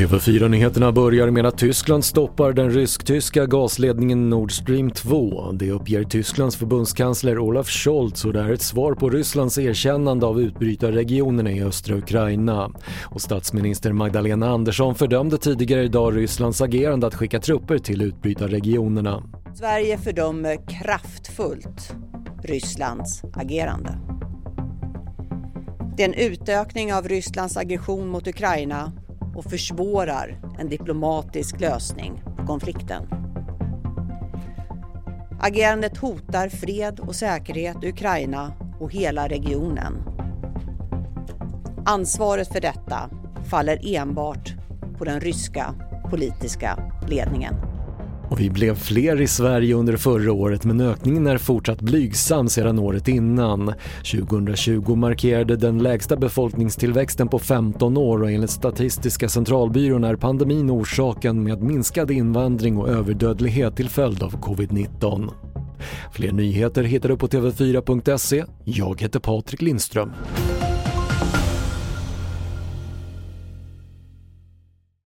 TV4-nyheterna börjar med att Tyskland stoppar den rysk-tyska gasledningen Nord Stream 2. Det uppger Tysklands förbundskansler Olaf Scholz och det är ett svar på Rysslands erkännande av utbrytarregionerna i östra Ukraina. Och statsminister Magdalena Andersson fördömde tidigare idag Rysslands agerande att skicka trupper till utbrytarregionerna. Sverige fördömer kraftfullt Rysslands agerande. Det är en utökning av Rysslands aggression mot Ukraina och försvårar en diplomatisk lösning på konflikten. Agerandet hotar fred och säkerhet i Ukraina och hela regionen. Ansvaret för detta faller enbart på den ryska politiska ledningen. Och vi blev fler i Sverige under förra året men ökningen är fortsatt blygsam sedan året innan. 2020 markerade den lägsta befolkningstillväxten på 15 år och enligt Statistiska centralbyrån är pandemin orsaken med minskad invandring och överdödlighet till följd av covid-19. Fler nyheter hittar du på TV4.se. Jag heter Patrik Lindström.